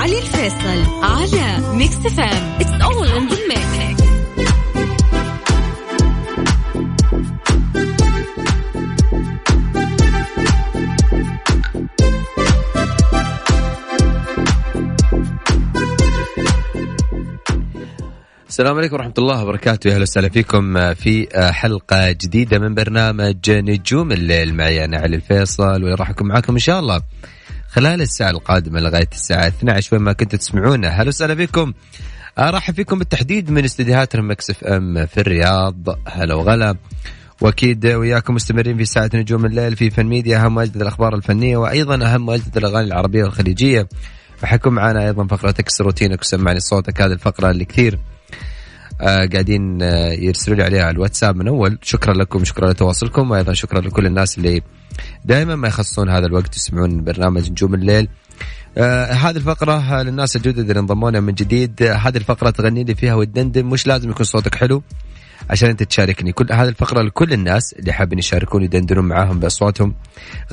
علي الفيصل على Mix FM it's all in السلام عليكم ورحمة الله وبركاته. أهلا وسهلا فيكم في حلقة جديدة من برنامج نجوم الليل. معي أنا علي الفيصل واللي راح أكون معاكم إن شاء الله. خلال الساعة القادمة لغاية الساعة 12 وين ما كنتوا تسمعونا. أهلا وسهلا فيكم. أرحب فيكم بالتحديد من استديوهات Mix FM في الرياض. هلا وغلا. وأكيد وياكم مستمرين في ساعة نجوم الليل في فن ميديا أهم واجدد الأخبار الفنية وأيضا أهم واجدد الأغاني العربية والخليجية. وحيكون معنا أيضا فقرة اكسر روتينك وسمعني صوتك. هذه الفقرة اللي كثير قاعدين آه يرسلوا لي عليها على الواتساب من أول. شكرا لكم شكرا لتواصلكم وأيضا شكرا لكل الناس اللي دائما ما يخصصون هذا الوقت يسمعون برنامج نجوم الليل. آه هذه الفقرة للناس الجدد اللي انضمونا من جديد. آه هذه الفقرة تغني لي فيها وتدندن. مش لازم يكون صوتك حلو عشان أنت تشاركني. كل هذه الفقرة لكل الناس اللي حابين يشاركوني يدندنون معاهم بأصواتهم.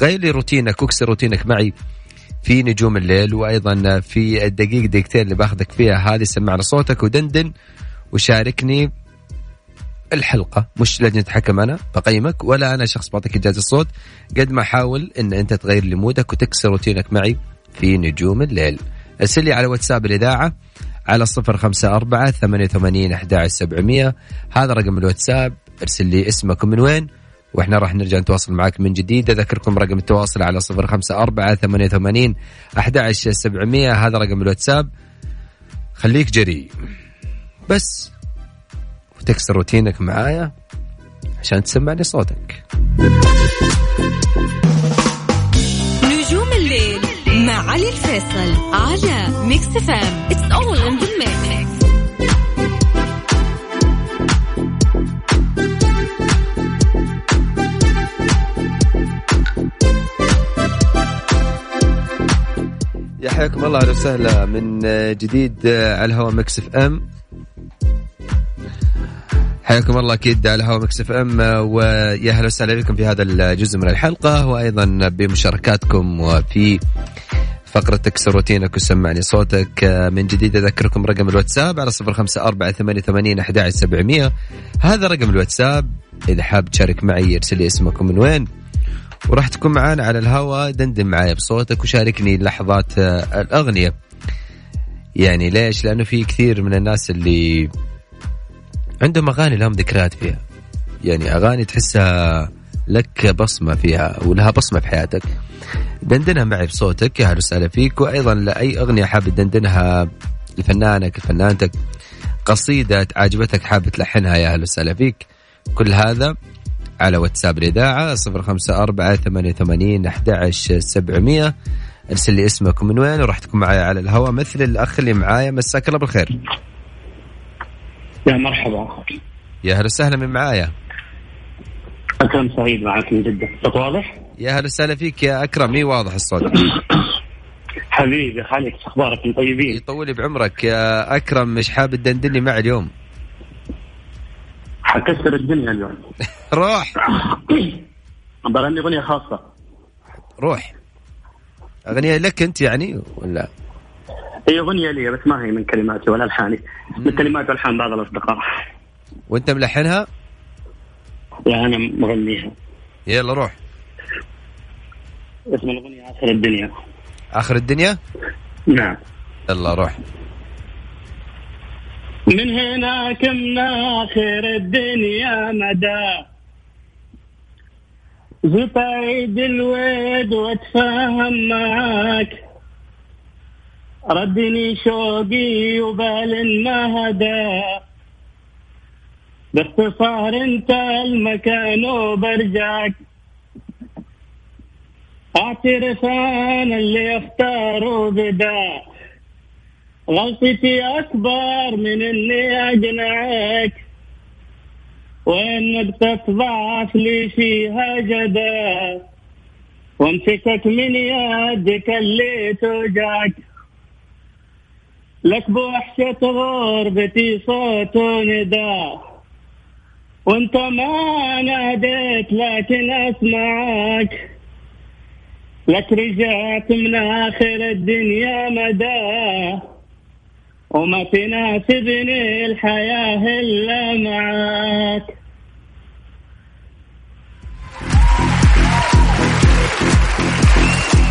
غير لي روتينك واكسر روتينك معي في نجوم الليل وأيضا في الدقيقة دقيقتين اللي باخذك فيها هذه سمعنا صوتك ودندن وشاركني الحلقة. مش لجنة حكم أنا بقيمك ولا أنا شخص بعطيك إجازة الصوت. قد ما أحاول أن أنت تغير لي مودك وتكسر روتينك معي في نجوم الليل. أرسل لي على واتساب الإذاعة على صفر خمسة أربعة ثمانية وثمانين أحد سبعمية. هذا رقم الواتساب. أرسل لي اسمك ومن وين وإحنا راح نرجع نتواصل معك من جديد. أذكركم رقم التواصل على صفر خمسة أربعة ثمانية وثمانين أحد سبعمية. هذا رقم الواتساب. خليك جريء. بس. وتكسر روتينك معايا عشان تسمعني صوتك. نجوم الليل مع علي الفيصل على Mix FM it's all in the mix يا حياكم الله أهلا وسهلا. من جديد على الهواء Mix FM حياكم الله أكيد على هوا Mix FM ويا أهلا وسهلا بكم في هذا الجزء من الحلقة وأيضا بمشاركاتكم وفي فقرة تكسر روتينك وسمعني صوتك. من جديد أذكركم رقم الواتساب على صفر خمسة أربعة ثمانية ثمانين أحد سبعمية. هذا رقم الواتساب إذا حاب تشارك معي ارسل لي اسمك ومن وين. وراح تكون معانا على الهواء دندن معي بصوتك وشاركني لحظات الأغنية. يعني ليش؟ لأنه في كثير من الناس اللي عندهم اغاني لهم ذكريات فيها. يعني أغاني تحسها لك بصمة فيها ولها بصمة في حياتك. دندنها معي بصوتك يا أهلا وسهلا فيك وأيضا لأي أغنية حاب تدندنها لفنانك لفنانتك قصيدة عجبتك حاب تلحنها يا أهلا وسهلا فيك. كل هذا على واتساب الإذاعة صفر خمسة أربعة ثمانية وثمانين أحد سبعمية. ارسل لي اسمك ومن وين وراح تكون معي على الهواء مثل الأخ اللي معايا مساك الله بالخير. يا مرحبا. يا هلا وسهلا من معايا. أكرم سعيد معك من جدة. صوت واضح؟ يا هلا وسهلا فيك يا أكرم. مي واضح الصوت؟ حبيبي خالك أخبارك؟ طيبين. يطول بعمرك يا أكرم. مش حاب تدندني معي اليوم؟ حكسر الدنيا اليوم. روح. بغني أغنية خاصة. روح. أغنية لك أنت يعني ولا؟ هي أغنية لي بس ما هي من كلماتي ولا ألحاني من كلمات والحان بعض الأصدقاء. وأنت ملحنها؟ لا أنا مغنيها. يلا روح. اسم الأغنية آخر الدنيا. آخر الدنيا؟ نعم. يلا روح. من هناك من آخر الدنيا مدى؟ زفايد الويد وأتفاهم معاك. ردني شوقي وبال ما هدى باختصار انت المكان وبرجعك. اعترف أنا اللي اختار بدا. غلطتي أكبر من إني أجنعك. وانك تضعف لي فيها جدا. وامسكك من يدك اللي توجعك. لك بوحشة غربتي صوت ونداء وانت ما ناديت لكن أسمعك. لك رجعت من آخر الدنيا مدى. وما تناسبني الحياة إلا معاك.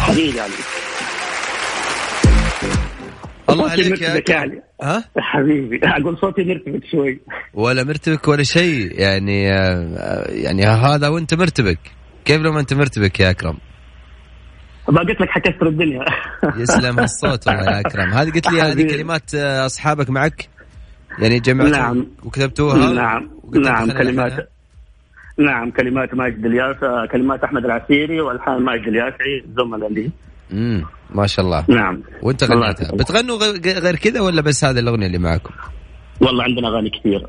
حبيبي علي. الله عليك يا مرتبك يا أكرم. علي. ها؟ حبيبي أقول صوتي مرتبك شوي. ولا مرتبك ولا شيء يعني آه، يعني هذا وأنت مرتبك. كيف لو ما أنت مرتبك يا أكرم؟ ما قلت لك حكسر الدنيا. يسلم الصوت والله يا أكرم. هذه قلت لي هذه. كلمات آه، أصحابك معك؟ يعني جمعتوا نعم. وكتبتوها؟ نعم. نعم كلمات؟ نعم كلمات ماجد الياس كلمات أحمد العسيري والحان ماجد الياسعي زملاء لي امم ما شاء الله. نعم. وانت غنيتها. بتغنوا غير كذا ولا بس هذه الأغنية اللي معكم؟ والله عندنا أغاني كثير.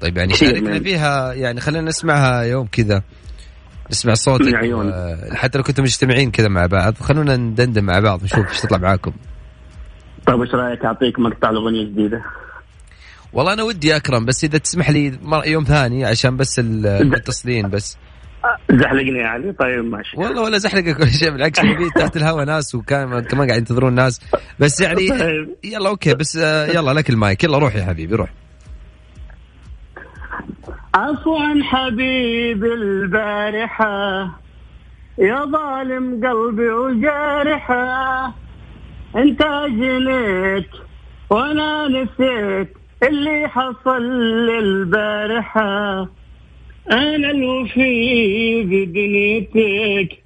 طيب يعني شاركنا فيها يعني خلينا نسمعها يوم كذا. نسمع صوتك من عيون. و- حتى لو كنتم مجتمعين كذا مع بعض. خلونا ندندن مع بعض نشوف إيش تطلع معاكم. طيب إيش رأيك؟ أعطيك مقطع الاغنيه جديدة. والله أنا ودي أكرم بس إذا تسمح لي يوم ثاني عشان بس ال- المتصلين بس. زحلقني يا علي طيب ماشي. والله ولا زحلقك ولا شيء بالعكس تحت الهواء ناس وكان كمان قاعد ينتظرون ناس. بس يعني طيب. يلا okay بس آه، يلا لك المايك. يلا روح يا حبيبي روح عفوا حبيبي البارحة يا ظالم قلبي وجارحة. انت جنيت وأنا نسيت اللي حصل لي البارحة أنا الوفي بدنيتك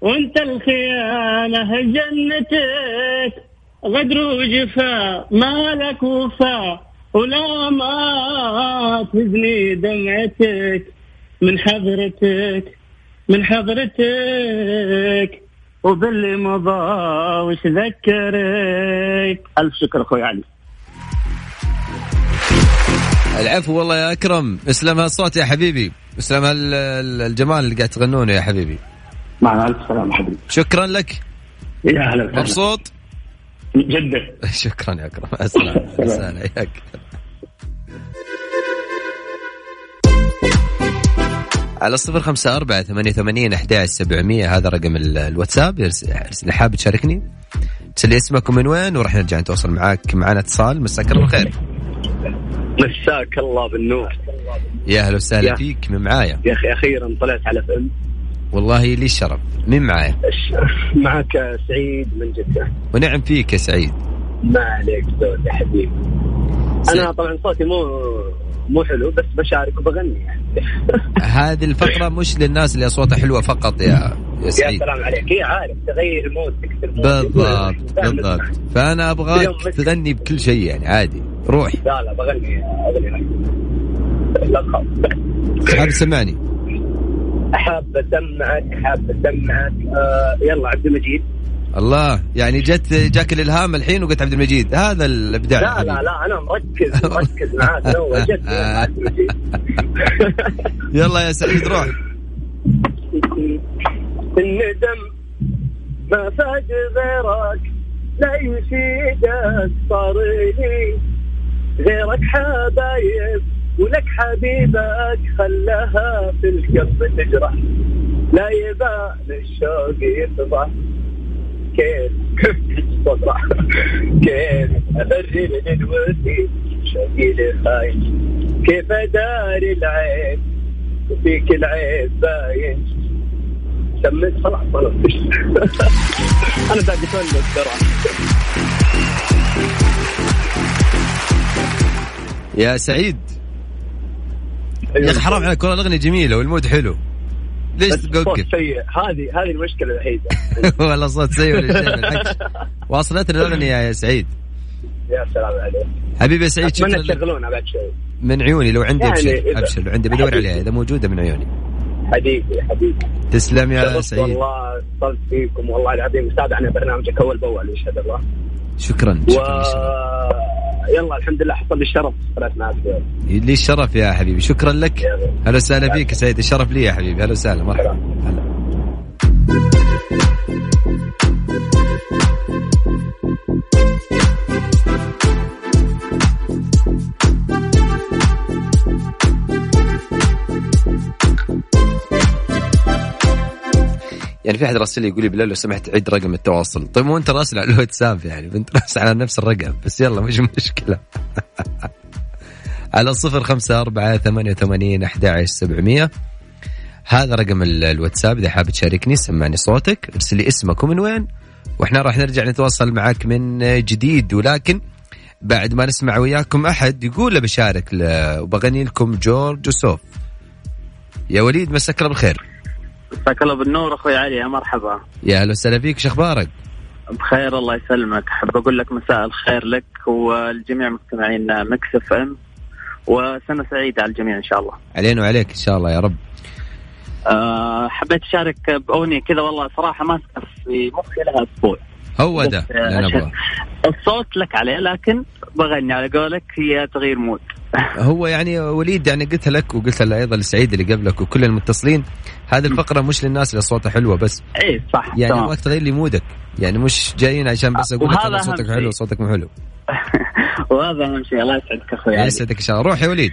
وأنت الخيانة جنتك غدر وجفا مالك وفا ولا ما تهزني دمعتك. من حضرتك من حضرتك. وباللي مضى وش ذكرك؟ ألف شكر أخوي علي. العفو والله يا أكرم. اسلم هالصوت يا حبيبي. اسلم هال- ال- الجمال اللي قاعد تغنونه يا حبيبي. مع ألف سلامة حبيبي. شكرا لك. يا هلا مبسوط؟ جدا. شكرا يا أكرم. السلام السلام حياك على الصفر خمسة أربعة ثمانية ثمانين سبعمية. هذا رقم ال- الواتساب. ارسل حاب تشاركني. تسلي اسمك ومن وين؟ وراح نرجع نتواصل معاك. معنا اتصال. مساك الله بالخير. مساك الله بالنور. يا هلا وسهلا يا. فيك من معايا؟ يا أخي أخيرا طلعت على فيلم. والله لي الشرف مين معايا؟ معك سعيد من جدة. ونعم فيك يا سعيد. ما عليك زود يا حبيبي. أنا طبعا صوتي مو مو حلو بس بشارك وبغني يعني. هذه الفقرة مش للناس اللي أصواتها حلوة فقط يا يا يا سعيد. سلام عليك. هي عارف تغير mood تكسر mood. بالضبط بالضبط. اليوم بس- تغني بكل شيء يعني عادي. روح لا لا بغني. اغني لا تخاف حاب تسمعني حاب أسمعك حاب أسمعك. آه يلا عبد المجيد. الله يعني جت جاك الإلهام الحين وقلت عبد المجيد. هذا الإبداع يا لا لا. لا أنا مركز مركز معاك. يا عبد المجيد. يلا يا سعيد روح. الندم ما فاد غيرك لا يفيدك لي غيرك حبايب ولك حبيبك خلاها في القلب تجرح. لا يبان الشوق يفضح كيف. كيف ابرر للوفي شوقي لخاين كيف اداري العين وفيك العيب باين؟ سميت خلاص خلاص. أنا بعد اتولد ترى يا سعيد. يا أخي حرام عليك والله الأغنية جميلة والمود حلو. ليش توقف سيء. هذه هذه المشكلة الوحيدة. والله صوت سيء ولا شيء بالعكس واصلتنا الأغنية يا سعيد. يا سلام عليك. حبيبي يا سعيد شكرا. تشغلونها بعد شوي. من عيوني لو عندي يعني أبشر أبشر لو عندي بدور. عليها إذا موجودة من عيوني. حبيبي حبيبي. تسلم يا سعيد. والله اتصلت فيكم والله العظيم. متابعنا برنامجك أول بأول يشهد الله. شكرا و شكرا. للشرف. يلا الحمد لله حصل لي الشرف. طلعت معك. لي الشرف يا حبيبي. شكرا لك. هلا وسهلا فيك يا سعيد الشرف لي يا حبيبي. هلا وسهلا. مرحبا. هلا يعني في أحد راسل لي يقول لي بالله لو سمحت عيد رقم التواصل. طيب مو أنت راسل على الواتساب يعني أنت راسل على نفس الرقم بس يلا مش مشكلة. على صفر خمسة أربعة ثمانية وثمانين أحد سبعمية. هذا رقم الواتساب إذا حاب تشاركني سمعني صوتك ارسل لي اسمك ومن وين وإحنا راح نرجع نتواصل معك من جديد. ولكن بعد ما نسمع وياكم أحد يقول بشارك وبغني لكم جورج وسوف. يا وليد مساك الله بالخير. مساك الله بالنور أخوي علي يا مرحبا. يا أهلا وسهلا فيك شو أخبارك؟ بخير الله يسلمك. أحب أقول لك مساء الخير لك والجميع مستمعين Mix FM وسنة سعيدة على الجميع إن شاء الله. علينا وعليك إن شاء الله يا رب. أه حبيت أشارك بأغنية كذا والله صراحة ماسكه في مخي لها أسبوع. هو ده آه الصوت لك عليه لكن بغني على قولك هي تغيير مود. هو يعني وليد يعني قلت لك وقلت أيضا لسعيد اللي قبلك وكل المتصلين هذه الفقرة مش للناس اللي صوتها حلوة بس. اي صح يعني أبغاك تغير لي مودك. يعني مش جايين عشان بس أقول لك صوتك حلو صوتك مو حلو. وهذا أهم شيء الله يسعدك أخوي يسعدك ان شاء الله روح يا وليد.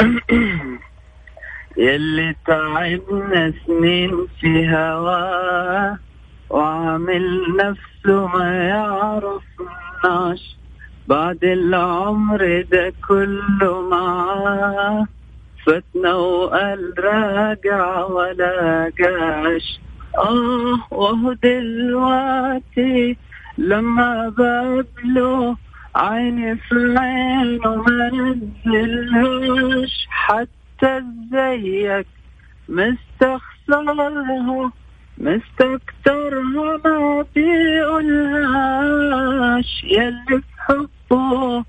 يلي تعبنا سنين في هواه وعامل نفسه ما يعرفناش بعد العمر ده كله معاه فتنا وقال راجع ولا جاش. آه وهو دلوقتي لما بقابله عيني في عينه ما نزلهوش. حتى زيك مستخسرها مستكترها ما بيقولهاش. يلي حبه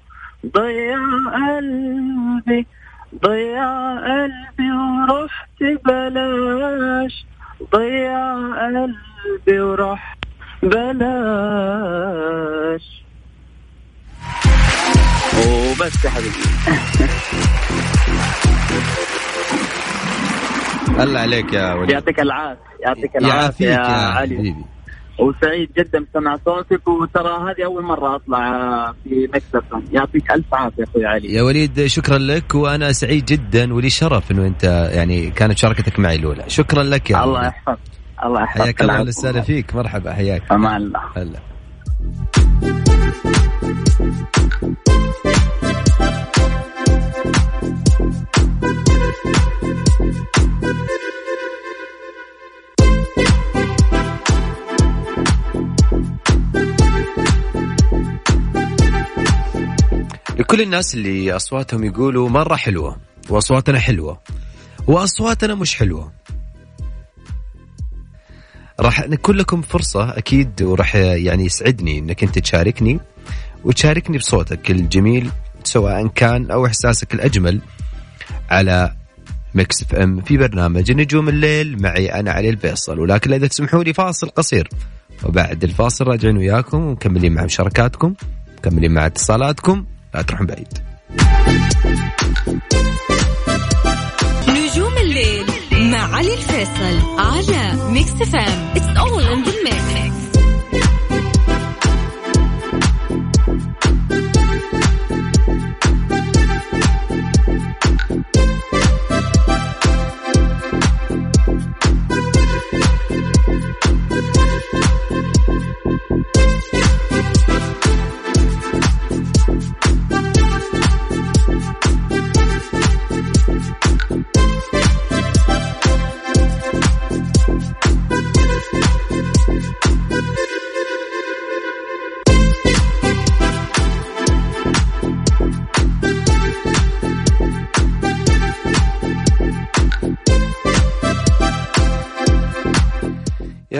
ضيع قلبي ضيع قلبي ورحت بلاش. ضيع قلبي ورحت بلاش. وبس يا حبيبي. الله عليك يا وليد. يعطيك العافية يعطيك العافية يا, يا علي. حبيبي. وسعيد جدا بسمع صوتك وترى هذه أول مرة أطلع في مكتب يعطيك ألف عافية أخوي علي. يا وليد شكرا لك وأنا سعيد جدا ولي شرف إنه أنت يعني كانت مشاركتك معي الأولى. شكرا لك يا الله يحفظك الله يحفظك. حياك الله وسهلا فيك مرحبا حياك. أمان الله. هلا. لكل الناس اللي أصواتهم يقولوا مرة حلوة وأصواتنا حلوة وأصواتنا مش حلوة. راح نكون لكم فرصة أكيد وراح يعني يسعدني أنك أنت تشاركني وتشاركني بصوتك الجميل سواء كان أو إحساسك الأجمل على Mix FM في برنامج نجوم الليل معي أنا علي الفيصل ولكن إذا تسمحوا لي فاصل قصير وبعد الفاصل راجعين وياكم ومكملين مع مشاركاتكم مكملين مع اتصالاتكم. لا تروحون بعيد. نجوم الليل مع علي الفيصل على Mix FM it's all in the mix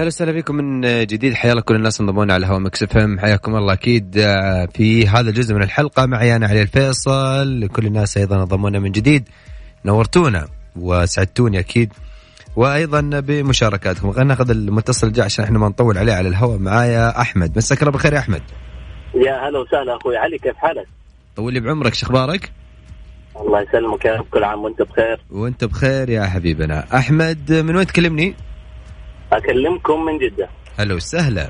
أهلا وسهلا فيكم من جديد. حيا الله كل الناس انضمونا على هوا Mix FM. حياكم الله أكيد. آه، في هذا الجزء من الحلقة معي أنا علي الفيصل. لكل الناس أيضا انضمونا من جديد. نورتونا وسعدتوني أكيد. وأيضا بمشاركاتكم. خلينا ناخذ المتصل الجاي عشان إحنا ما نطول عليه على الهواء. معايا أحمد. مساك الله بالخير يا أحمد. يا هلا وسهلا أخوي. علي كيف حالك؟ طول لي بعمرك. شو أخبارك؟ الله يسلمك يا رب. كل عام وأنت بخير. وأنت بخير يا حبيبنا. أحمد من وين تكلمني؟ أكلمكم من جدة. هلا وسهلا.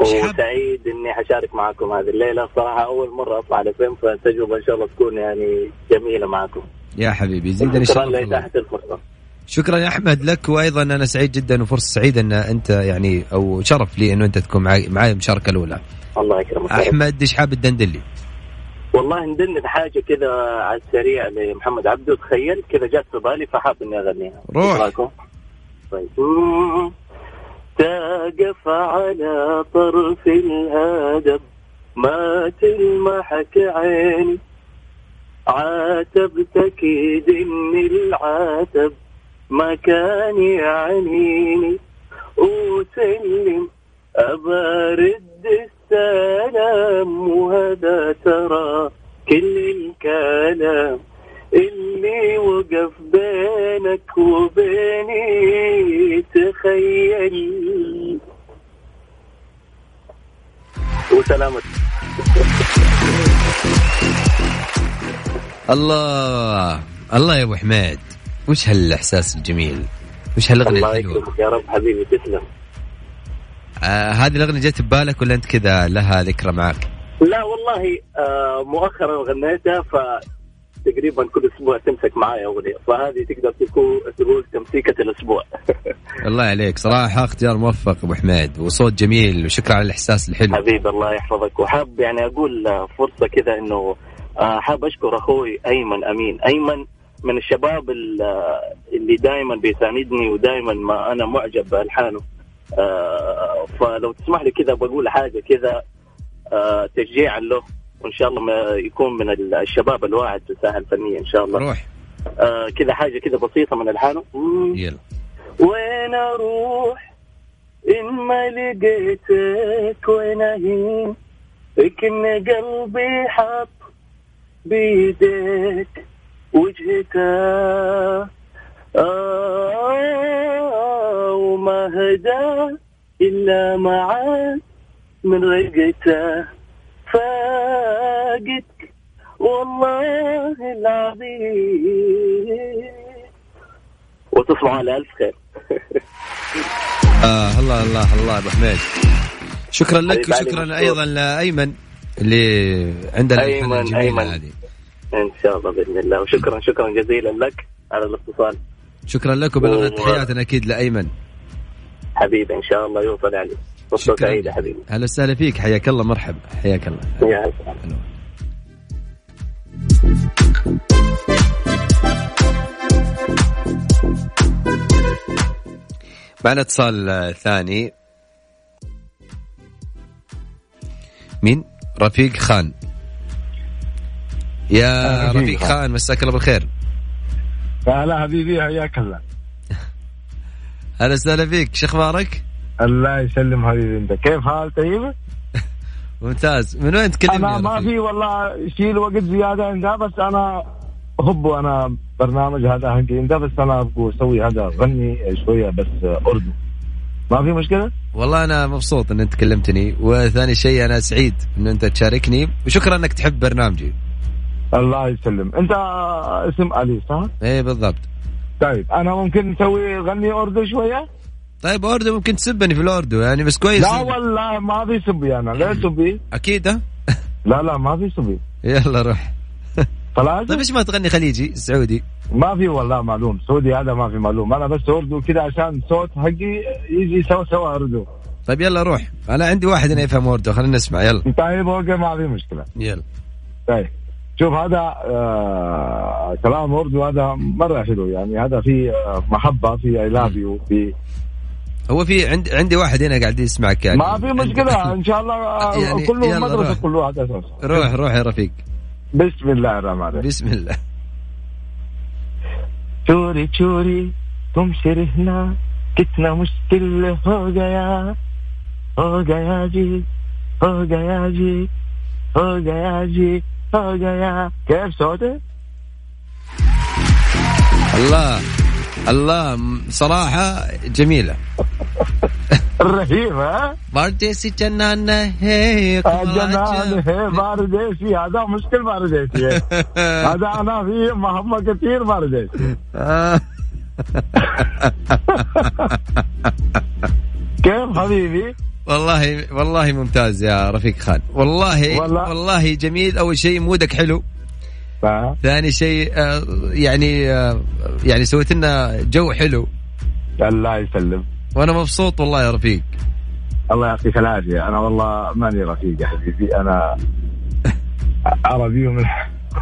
وسعيد إني حشارك معكم هذه الليلة. صراحة أول مرة أطلع على فيلم فالتجربة إن شاء الله تكون يعني جميلة معكم. يا حبيبي زيدني شرف الله تحت الفرصة. شكرا يا أحمد لك وأيضا أنا سعيد جدا وفرصة سعيدة إن أنت يعني أو شرف لي إنه أنت تكون معي معي المشاركة الأولى. الله يكرمك. أحمد إيش حاب تدندن لي؟ والله ندندن حاجة كذا على السريع لمحمد عبده. تخيل كذا جات في بالي فحاب إني أغنيها. روح. طيب تقف على طرف الهدب ما تلمحك عيني عاتبتك إن العاتب ما كان يعنيني وسلم أبارد السلام وهذا ترى كل الكلام. اللي وقف بينك وبيني تخيل. وسلامتك الله الله يا أبو حميد. وش هالإحساس الجميل؟ وش هالأغنية الله يكرمك يا رب حبيبي تسلم. آه هذه الأغنية جت ببالك ولا أنت كذا لها ذكرى معك؟ لا والله آه مؤخرا غنيتها ف تقريبا كل أسبوع تمسك معايا أغنية فهذه تقدر تكون تقول تمسيكة الأسبوع. الله عليك صراحة اختيار موفق أبو حميد وصوت جميل وشكرا على الإحساس الحلو. حبيبي الله يحفظك. وحاب يعني أقول فرصة كذا إنه آه، حاب أشكر أخوي أيمن أمين. أيمن من الشباب اللي دائما بيساندني ودائما ما أنا معجب بألحانه. آه، فلو تسمح لي كذا بقول حاجة كذا آه، تشجيعا له. وان شاء الله ما يكون من الشباب الواعد في الساحه الفنيه إن شاء الله. روح كذا حاجة كذا بسيطة من الحانة. يلا. وين أروح؟ إن ما لقيتك وين أهين؟ كن قلبي حط بيدك وجهته. آه وما هدى إلا معاك من رقته. فاقدك والله العظيم. وتصبحوا على ألف خير. آه الله الله الله أبو حميد. شكرا لك وشكرا أيضا لأيمن اللي عنده أيمن أيمن. هذه. إن شاء الله بإذن الله. وشكرا شكرا جزيلا لك على الاتصال. شكرا لك وبلغنا تحياتنا أكيد لأيمن. حبيبي إن شاء الله يوصل علي فرصه سعيده حبيبي. أهلا وسهلا فيك. حياك الله مرحبا. حياك الله. يا معنا اتصال ثاني. مين؟ رفيق خان. يا رفيق خان مساك الله بالخير. هلا حبيبي حياك الله. أهلا وسهلا فيك. شو أخبارك؟ الله يسلم حبيبي أنت كيف حال؟ طيب؟ ممتاز. من وين تكلمني أنا ما في والله شيل وقت زيادة عندها بس أنا أحب أنا برنامج هذا حقي انت بس أنا أبغى أسوي هذا غني شوية بس اردو. ما في مشكله؟ والله أنا مبسوط إن أنت كلمتني. وثاني شيء أنا سعيد إن أنت تشاركني. وشكرا إنك تحب برنامجي. الله يسلم. أنت اسم علي صح؟ إيه بالضبط. طيب أنا ممكن نسوي غني أردو شوية؟ طيب أردو ممكن تسبني في الأردو. يعني بس كويس لا والله ما في سبي أنا. ليه سبي؟ أكيد ها؟ لا لا ما في سبي. يلا روح. خلاص؟ طيب إيش ما تغني خليجي سعودي ما في والله معلوم سعودي هذا ما في معلوم. أنا بس أردو كذا عشان صوت حقي يجي سوا سوا أردو. طيب يلا روح. أنا عندي واحد هنا يفهم أردو خلينا نسمع يلا. طيب okay ما في مشكلة. يلا. طيب شوف هذا آه كلام أردو هذا مرة حلو. يعني هذا في آه محبة في I love you في هو في عندي عندي واحد هنا قاعد يسمعك يعني. ما في مشكلة إن شاء الله آه، يعني كله مدرسة كله هذا أساس. روح روح يا رفيق. بسم الله الرحمن الرحيم بسم الله چوري چوري تم شرهنا كتنا مشكل هو جايا هو جايا جي هو جايا جي هو جايا جي هو جايا كيف صوتي؟ الله الله صراحة جميلة رهيبة بارديسي جنان है جنان है بارديسي هذا مشكل بارديسي. هذا أنا في محبة كثير بارديسي. كيف حبيبي؟ والله والله ممتاز يا رفيق خان. والله والله, والله جميل. أول شيء مودك حلو. ثاني شيء آه، يعني آه، يعني سويت لنا جو حلو. الله يسلم وأنا مبسوط والله يا رفيق. الله يعطيك العافية. أنا والله ماني رفيق يا حبيبي. أنا عربي ومن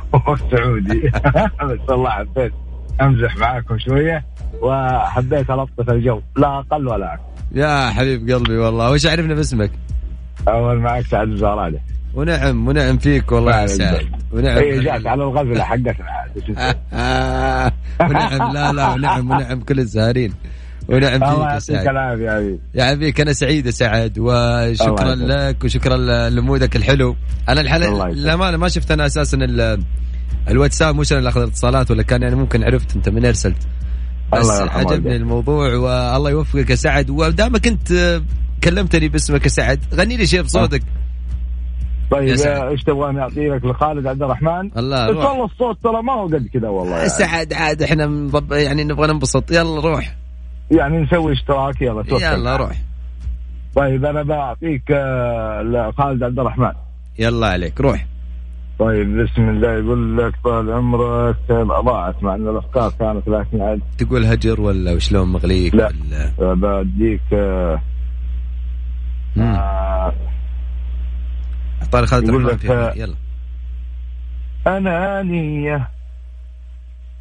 سعودي. بس والله حبيت أمزح معاكم شوية وحبيت ألطف الجو. لا أقل ولا أكثر. يا حبيب قلبي والله. وش عرفنا باسمك؟ أول معك سعد الزهراني ونعم ونعم فيك والله يا سعد. ونعم اي جات على الغزلة حقتنا ونعم لا لا ونعم ونعم كل الزهرين. ونعم فيك الله يعطيك العافية يا حبيبي. يا حبيبي أنا سعيد سعد وشكرا لك وشكرا لنموذجك الحلو. أنا الحلقة للامانه ما شفت أنا أساسا الواتساب مش أنا اللي أخذ الاتصالات ولا كان يعني ممكن عرفت أنت من أرسلت. بس عجبني الموضوع والله يوفقك يا سعد. ودامك أنت كلمتني باسمك يا سعد غني لي شيء بصوتك. طيب إيش تبغاني أعطي لك؟ لخالد عبد الرحمن؟ الله بس والله الصوت ترى ما هو قد كذا والله يعني. سعد عاد إحنا مضب... يعني نبغى ننبسط. يلا روح. يعني نسوي اشتراك يلا توكل. يلا روح. طيب أنا بعطيك آه، لخالد عبد الرحمن. يلا عليك روح. طيب بسم الله يقول لك طال عمرك ضاعت مع إن الأفكار كانت لكن عاد. تقول هجر ولا وشلون مغليك لا ولا؟ بديك آه آه طارق خالد يقول لك آه، يلا. أنانية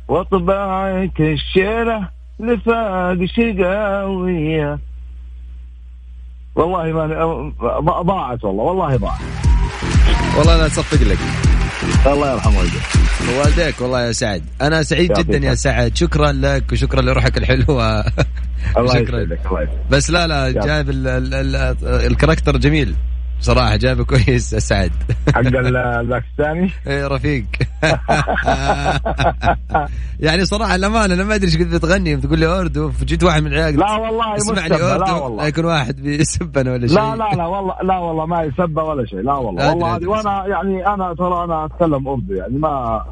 وطبعك الشيرة. لفاق شقاوية والله ما ضاعت والله والله ضاعت. والله أنا أصفق لك. الله يرحم والديك والديك والله يا سعد. أنا سعيد جدا يا سعد. شكرا لك وشكرا لروحك الحلوة. الله يسعدك الله بس لا لا جايب ال character جميل. صراحة جايبه كويس اسعد حق الباكستاني؟ إيه رفيق. يعني صراحة الأمانة أنا ما أدري إيش كنت بتغني بتقول لي أردو فجيت واحد من عيالك لا والله اردو لا والله. يكون واحد بيسبنا ولا شيء. لا لا لا والله لا والله ما يسبى ولا شيء لا والله. والله هذه وأنا يعني أنا ترى أنا أتكلم أردو يعني ما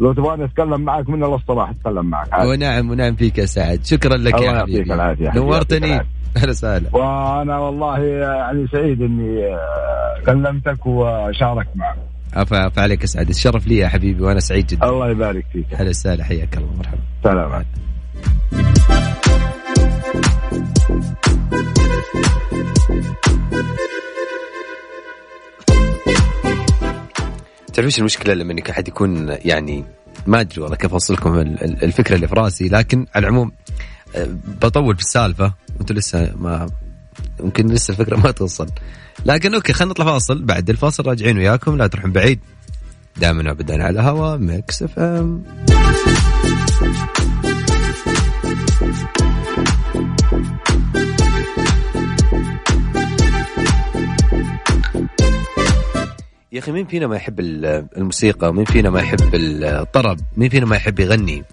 لو تبغاني أتكلم معك من الصراحة أتكلم معك ونعم ونعم فيك يا سعد. شكرا لك يا حبيبي. نورتني. أهلا وسهلا. وأنا والله يعني سعيد إني كلمتك وشاركت معك. عفا عفا عليك أسعد. الشرف لي يا حبيبي وأنا سعيد جدا. الله يبارك فيك. أهلا وسهلا. حياك الله. مرحبا. سلام تعرف إيش المشكلة لما إنك أحد يكون يعني ما أدري والله كيف اوصل لكم الفكرة اللي في راسي لكن على العموم بطول في السالفة. وأنتم لسه ما يمكن لسه الفكرة ما توصل. لكن okay خلينا نطلع فاصل. بعد الفاصل راجعين وياكم. لا تروحون بعيد. دائما ابدا على هوا Mix FM. يا أخي مين فينا ما يحب الموسيقى؟ مين فينا ما يحب الطرب؟ مين فينا ما يحب يغني؟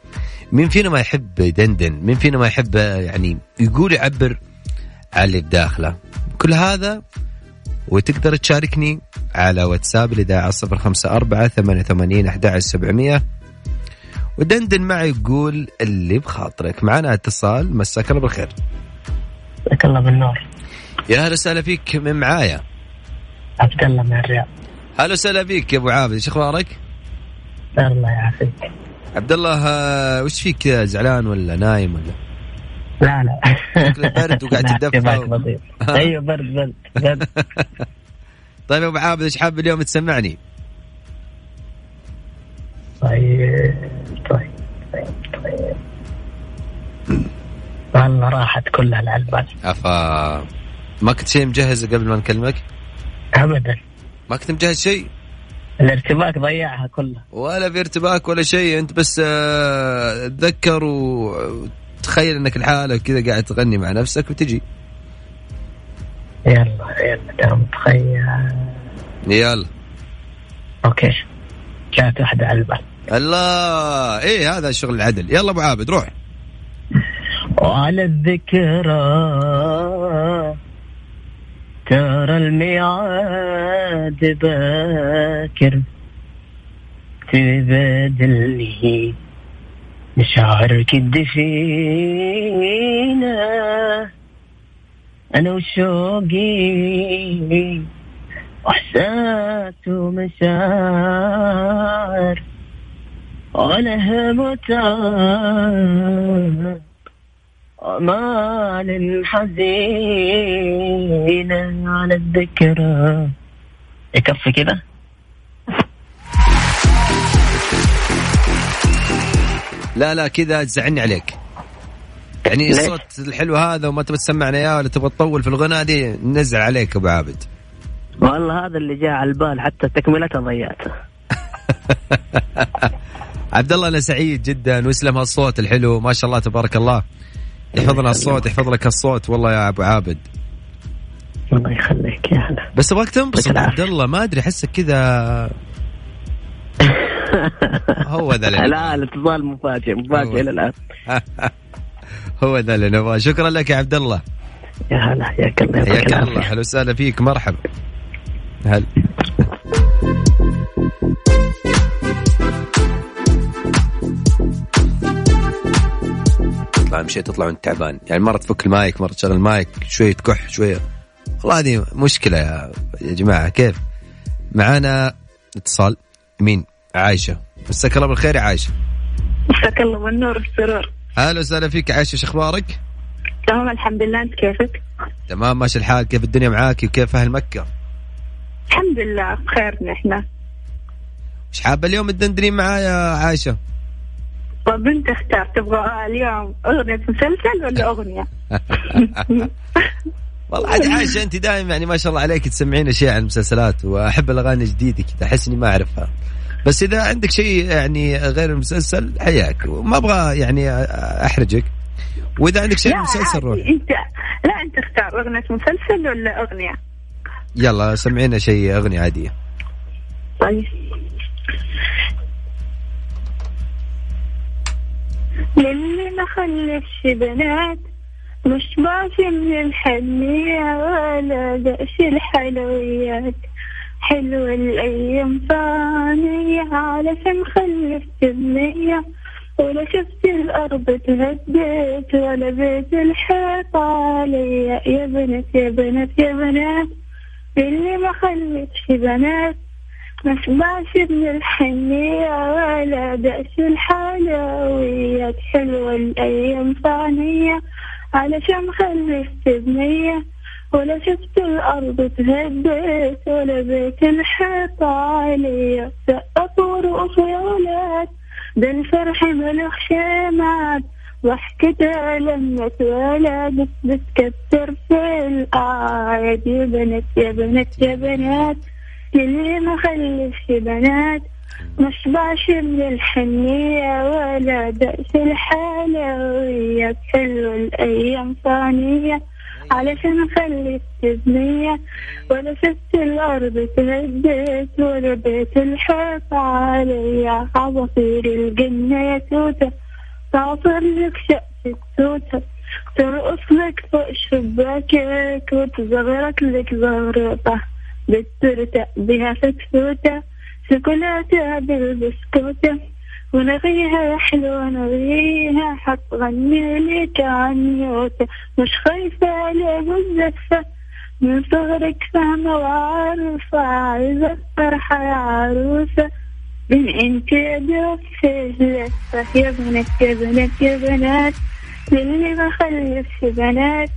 مين فينا ما يحب يدندن مين فينا ما يحب يعني يقول يعبر على اللي بداخله. كل هذا وتقدر تشاركني على واتساب الإذاعة صفر خمسة أربعة ثمانية وثمانين أحد سبعمية. ودندن معي يقول اللي بخاطرك. معنا اتصال مساك الله بالخير. مساك الله بالنور. يا هلا وسهلا فيك من معايا؟ عبد الله من الرياض. هلا وسهلا فيك يا أبو عابد إيش أخبارك؟ الله يعافيك. عبد الله آه، وش فيك زعلان ولا نايم ولا؟ لا لا برد وقاعد تدفى و... أيوه برد برد برد طيب يا أبو عابد إيش حاب اليوم تسمعني؟ طيب طيب طيب طيب والله راحت كلها العلبات افا ما كنت شيء مجهز قبل ما نكلمك؟ ابدا ما كنت مجهز شيء؟ الارتباك ضيعها كلها ولا في ارتباك ولا شيء أنت بس آه، تذكر وتخيل إنك لحالك كذا قاعد تغني مع نفسك وتجي. يلا يلا دام تخيل يلا. okay. جات واحدة على البال الله. إيه هذا الشغل العدل. يلا أبو عابد روح. وعلى الذكرى ترى الميعاد باكر تبادلني مشاعرك الدفينة أنا وشوقي وإحساس ومشاعر وله متعب أمال حزينة على الذكرى. يكفي كذا لا لا كذا تزعلني عليك. يعني الصوت الحلو هذا وما تبي تسمعنا إياه ولا تبغى تطول في الغنى دي نزعل عليك أبو عابد. والله هذا اللي جاء على البال حتى تكملته ضيعته عبد الله أنا سعيد جدا واسلم هالصوت الحلو. ما شاء الله تبارك الله. يحفظ لنا الصوت يحفظ لك الصوت. والله يا أبو عابد. الله يخليك يا هلا. بس أبغاك تنبسط عبد الله. ما أدري أحسك كذا هو ذا لا الاتصال مفاجئ مفاجئ إلى الآن. هو ذا اللي نبغاه. شكرا لك يا عبد الله. يا هلا حياك الله حياك الله. أهلا وسهلا فيك. مرحبا. تطلع مشيت تطلع وانت تعبان. يعني مرة تفك المايك مرة تشغل المايك شوية تكح شوية والله هذه مشكلة يا, جماعة. كيف؟ معانا اتصال. مين؟ عايشة. مساك الله بالخير يا عايشة. مساك الله بالنور والسرور. أهلا وسهلا فيك عايشة. شو أخبارك؟ تمام الحمد لله. أنت كيفك؟ تمام ماشي الحال. كيف الدنيا معاك؟ وكيف أهل مكة؟ الحمد لله بخير نحن. إيش حابة اليوم تدندنين معايا عايشة؟ طب انت اختار تبغى اليوم أغنية مسلسل ولا أغنية؟ والله عاد عايشة أنت دائما يعني ما شاء الله عليك تسمعين أشياء عن المسلسلات وأحب الأغاني الجديدة كذا أحس إني ما أعرفها. بس إذا عندك شيء يعني غير المسلسل حياك. وما أبغى يعني أحرجك. وإذا عندك شيء مسلسل روح انت لا أنت اختار أغنية مسلسل ولا أغنية؟ يلا سمعينا شيء أغنية عادية. طيب. للي ما خلفش بنات. مش باقي من الحنية ولا دأش الحلويات. حلوة الأيام فانية علشان خلفت بنية ولا شفت الأرض تهدت ولا بيت الحيط عليا. يا بنات يا بنات يا بنات. اللي ما خلفتش بنات. مشبعش من الحنية ولا دأس الحلويات حلوة الأيام فانية علشان خلفت بنية. ولا شفت الأرض تهدت ولا بيت الحيط عليا سقف ورؤوس يا ولاد ده الفرح ملوخ شمعات ضحكتها لما اتولدت بتكتر في القاعد يا بنات يا بنات يا بنات. اللي ما خلفش بنات مشبعش من الحنية ولا دأس الحلويات حلوة الأيام فانية علشان خلفت بنية ولا شفت الأرض تهدت ولا بيت الحيط عليا عصافير الجنة يا توتة تعصر لك شقة التوتة ترقص لك فوق شباكك وتزغرك لك زغرطة. بالتورتة بها فتفوتة شوكولاتة بالبسكوتة ونغيها حلوة نغيها حتغني لك عنيوتة مش خايفة على الزفة من صغرك فاهمة وعارفة عايزة فرحة يا عروسة. من انت يا في لفة يا بنات يا بنات يا بنات للي ما خلفش بنات.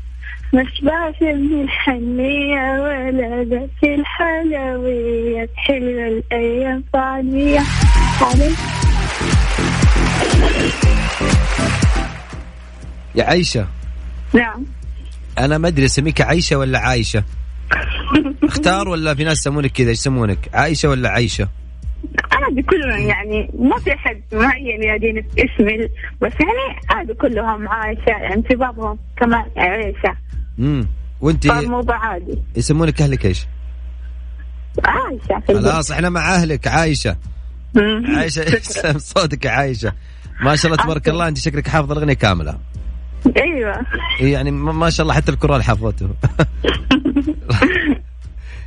مشبعش من الحنية ولا ذات الحلويات حلوة الأيام فانية عليك. يا عيشة نعم. أنا ما أدري أسميك عيشة ولا عايشة. اختار ولا في ناس يسمونك كذا يسمونك؟ عايشة ولا عيشة عادي كلهم يعني ما في حد معين يدين اسمي بس يعني عادي كلهم عايشة يعني في بعضهم كمان عيشة امم وانت فالموضوع عادي يسمونك أهلك إيش؟ عايشة. في خلاص إحنا مع أهلك عايشة. عايشة يسلم صوتك يا عايشة. ما شاء الله تبارك الله انت شكلك حافظة الأغنية كاملة. أيوه. يعني ما شاء الله حتى الكورال حفظته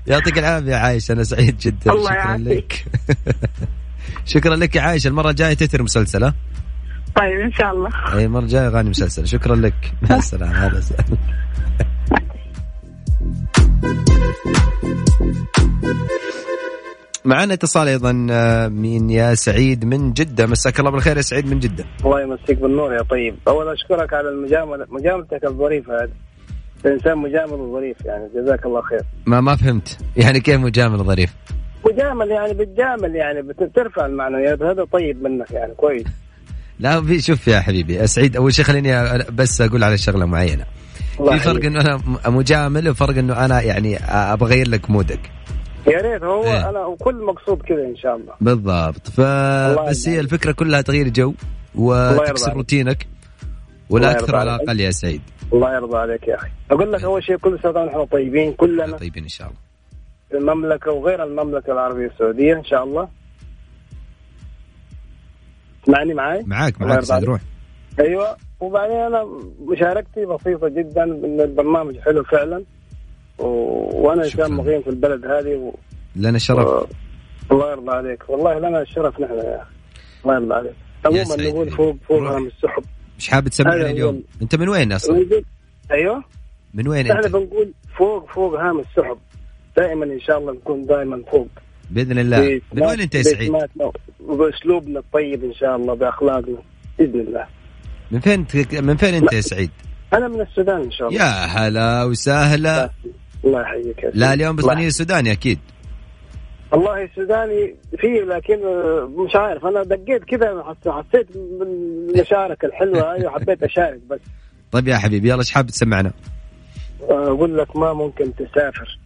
يعطيك العافية عايشة أنا سعيد جدا. الله شكرا. لك. شكرا لك يا عايشة المرة الجاية تتر مسلسل ها؟ طيب إن شاء الله. أي المرة الجاية أغاني مسلسل. شكرا لك. مع السلامة. هذا سهل معنا اتصال أيضا آه، من يا سعيد من جدة. مساك الله بالخير يا سعيد من جدة. الله يمسيك بالنور يا طيب. أول أشكرك على المجاملة مجاملتك الظريفة. هذه انسان مجامل وظريف يعني. جزاك الله خير. ما ما فهمت. يعني كيف مجامل ظريف؟ مجامل يعني بتجامل يعني. بترفع المعنويات. هذا طيب منك يعني. كويس. لا في شوف يا حبيبي سعيد. أول شيء خليني بس أقول على شغلة معينة. في فرق إنه أنا مجامل وفرق إنه أنا يعني أبغى اغير لك mood ك. يا ريت هو إيه؟ أنا وكل مقصود كذا إن شاء الله. بالضبط. فبس هي الفكرة كلها تغيير جو وتكسر روتينك ولا أكثر على الأقل يا سعيد. الله يرضى عليك يا أخي. أقول لك أول شيء كل سنة ونحن طيبين كلنا. طيبين إن شاء الله. المملكة وغير المملكة العربية السعودية إن شاء الله. تسمعني معي؟ معاك معاك روح أيوه وبعدين أنا مشاركتي بسيطة جدا إن البرنامج حلو فعلا و... وأنا انسان مقيم في البلد هذه و... لنا شرف. و... الله يرضى عليك. والله لنا الشرف نحن يا أخي. الله يرضى عليك. عموما نقول فوق فوق هام السحب. مش حابب تسمعني اليوم؟ أنت من وين أصلا؟ أيوه. من وين أنت؟ إحنا بنقول فوق فوق هام السحب. دائما إن شاء الله نكون دائما فوق. بإذن الله. من وين أنت يا سعيد؟ باسلوبنا الطيب إن شاء الله بأخلاقنا. بإذن الله. من فين من فين أنت يا سعيد؟ أنا من السودان إن شاء الله. يا هلا وسهلا. الله يحييك. لا اليوم بتغني سوداني أكيد. والله السوداني فيه لكن مش عارف. أنا دقيت كذا حسيت بالمشاركه الحلوة. هاي وحبيت أشارك بس. طيب يا حبيبي يلا إيش حاب تسمعنا؟ أقول لك ما ممكن تسافر.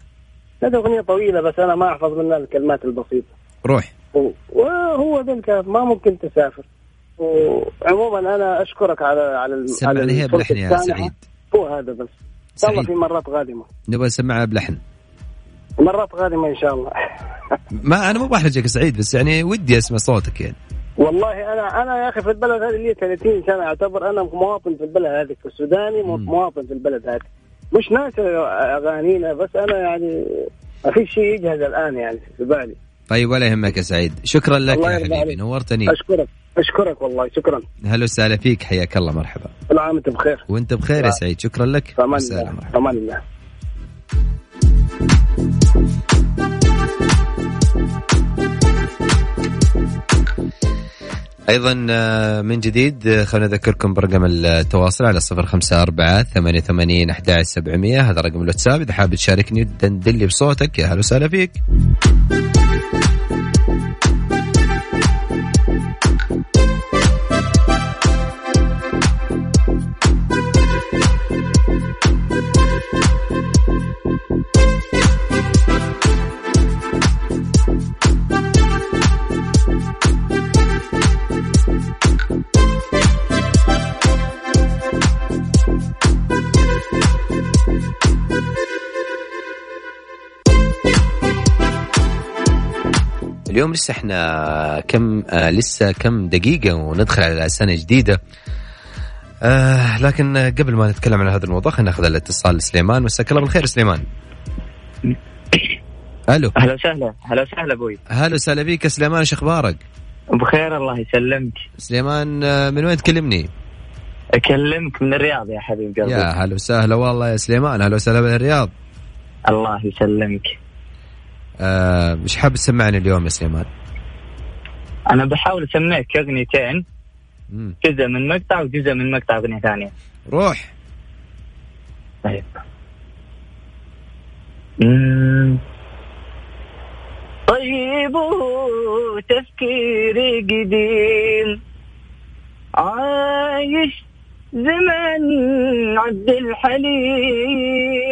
هذه أغنية طويلة بس أنا ما أحفظ منها الكلمات البسيطة. روح. وهو ذا ما ممكن تسافر. وعموما أنا أشكرك على على سمعنا هي بلحن يا سعيد. هو هذا بس. إن شاء الله في مرات قادمه نبغى نسمعها بلحن. مرات قادمه إن شاء الله. ما أنا مو بحرجك سعيد بس يعني ودي أسمع صوتك يعني. والله أنا أنا يا أخي في البلد هذه لي 30 سنة أعتبر أنا مواطن في البلد هذه السوداني مواطن في البلد هذه. مش ناس أغانينا بس أنا يعني ما في شيء يجهز الآن يعني في بالي. طيب ولا يهمك يا سعيد. شكرا لك يا حبيبي نورتني. أشكرك أشكرك والله شكرا. هلا وسهلا فيك حياك الله مرحبا. كل عام وانت بخير. وأنت بخير يا سعيد شكرا لك. أمان الله أمان الله أيضا آه، من جديد آه، خلينا نذكركم برقم التواصل على صفر خمسة أربعة ثمانية ثمانين أحد سبعمية هذا رقم الواتساب. إذا حاب تشاركني دندلي بصوتك. يا هلا وسهلا فيك. اليوم لسه إحنا كم آه لسه كم دقيقة وندخل على سنة جديدة. آه لكن قبل ما نتكلم عن هذا الموضوع خلينا ناخذ الاتصال سليمان مساك الله بالخير سليمان. ألو. أهلا وسهلا. أهلا وسهلا أبوي. أهلا وسهلا بك سليمان إيش أخبارك؟ بخير الله يسلمك. سليمان آه، من وين تكلمني؟ أكلمك من الرياض يا حبيب قلبي. يا هلا وسهلا والله يا سليمان. أهلا وسهلا بالرياض. الله يسلمك. آه مش حاب تسمعني اليوم يا سليمان؟ أنا بحاول أسمعك أغنيتين. جزء من مقطع وجزء من مقطع أغنية ثانية. روح. طيب. طيب تفكيري قديم. عايش زمن عبد الحليم.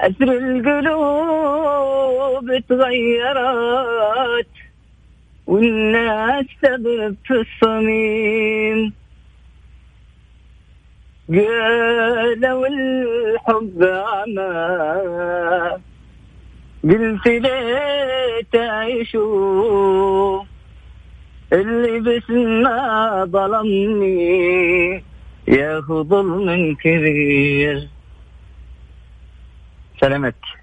أسر القلوب تغيرت والناس سبب في الصميم. قالوا الحب عمى. قلت ليه تعيشوا اللي بسنا ظلمني. ياخذ ظلم كبير. سلامتك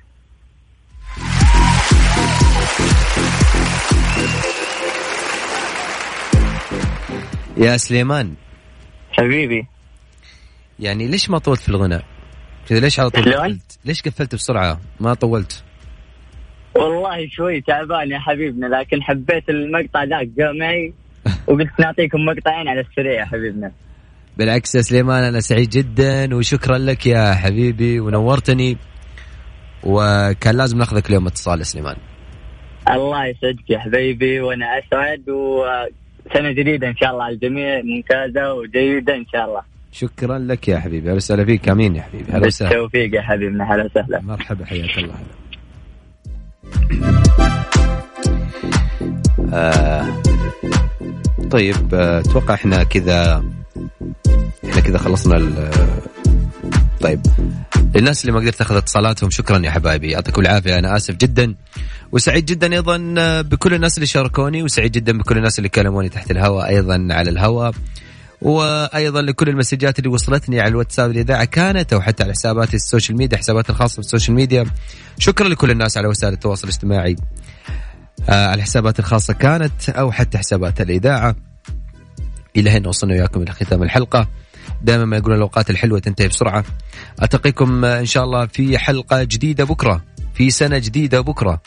يا سليمان حبيبي يعني ليش ما طولت في الغناء؟ كذا ليش على طول قفلت؟ ليش قفلت بسرعة؟ ما طولت؟ والله شوي تعبان يا حبيبنا لكن حبيت المقطع ذاك جاء معي وقلت نعطيكم مقطعين على السريع يا حبيبنا بالعكس يا سليمان أنا سعيد جدا وشكرا لك يا حبيبي ونورتني وكان لازم ناخذك اليوم اتصال سليمان. الله يسعدك يا حبيبي وأنا أسعد وسنة جديدة إن شاء الله على الجميع ممتازة وجيدة إن شاء الله. شكرا لك يا حبيبي أهلا وسهلا فيك آمين يا حبيبي أهلا وسهلا. بالتوفيق يا حبيبنا هلا وسهلا. مرحبا حياك الله. آه طيب آه، أتوقع إحنا كذا إحنا كذا خلصنا طيب. للناس اللي ما قدرت اخذ اتصالاتهم شكرا يا حبايبي. يعطيكم العافية أنا آسف جدا. وسعيد جدا أيضا بكل الناس اللي شاركوني وسعيد جدا بكل الناس اللي كلموني تحت الهواء أيضا على الهواء. وأيضا لكل المسجات اللي وصلتني على الواتساب الاذاعه كانت أو حتى على حساباتي ال social media حساباتي الخاصة في ال social media. شكرا لكل الناس على وسائل التواصل الاجتماعي. آه، على الحسابات الخاصة كانت أو حتى حسابات الإذاعة. إلى هنا وصلنا وياكم إلى ختام الحلقة. دائما ما يقولون الأوقات الحلوة تنتهي بسرعة. التقيكم إن شاء الله في حلقة جديدة بكرة في سنة جديدة بكرة.